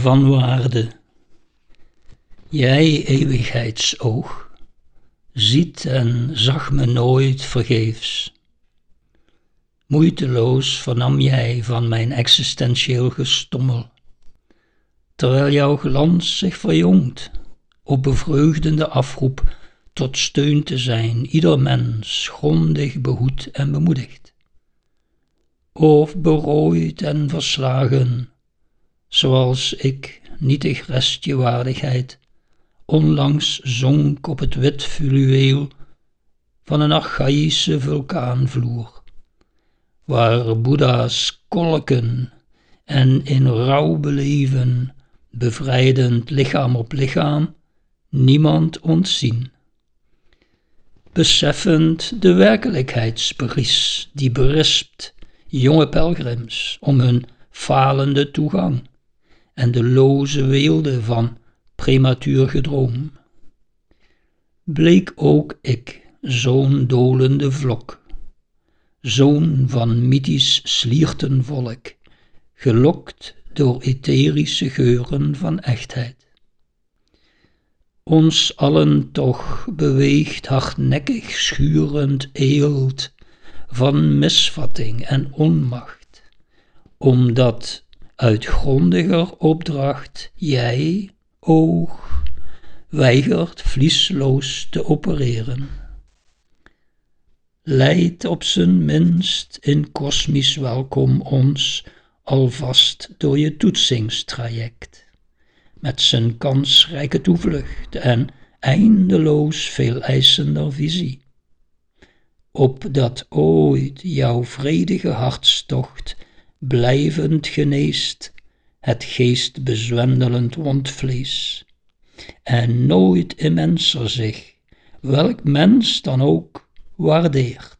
van waarde. Jij, eeuwigheidsoog, ziet en zag me nooit vergeefs. Moeiteloos vernam jij van mijn existentieel gestommel, terwijl jouw glans zich verjongt, op bevreugdende afroep tot steun te zijn, ieder mens grondig behoed en bemoedigd. Of berooid en verslagen, zoals ik, nietig restje waardigheid, onlangs zonk op het wit fluweel van een archaïsche vulkaanvloer, waar Boeddha's kolken en in rouw beleven, bevrijdend lichaam op lichaam, niemand ontzien. Beseffend de werkelijkheidsbries die berispt jonge pelgrims om hun falende toegang en de loze weelde van prematuur gedroom. Bleek ook ik zo'n dolende vlok, zoon van mythisch sliertenvolk, gelokt door etherische geuren van echtheid. Ons allen toch beweegt hardnekkig schurend eelt van misvatting en onmacht, omdat uit grondiger opdracht jij, oog, weigert vliesloos te opereren. Leid op zijn minst in kosmisch welkom ons alvast door je toetsingstraject, met zijn kansrijke toevlucht en eindeloos veel eisender visie opdat ooit jouw vredige hartstocht blijvend geneest het geest bezwendelend wondvlees, en nooit immenser zich, welk mens dan ook, waardeert.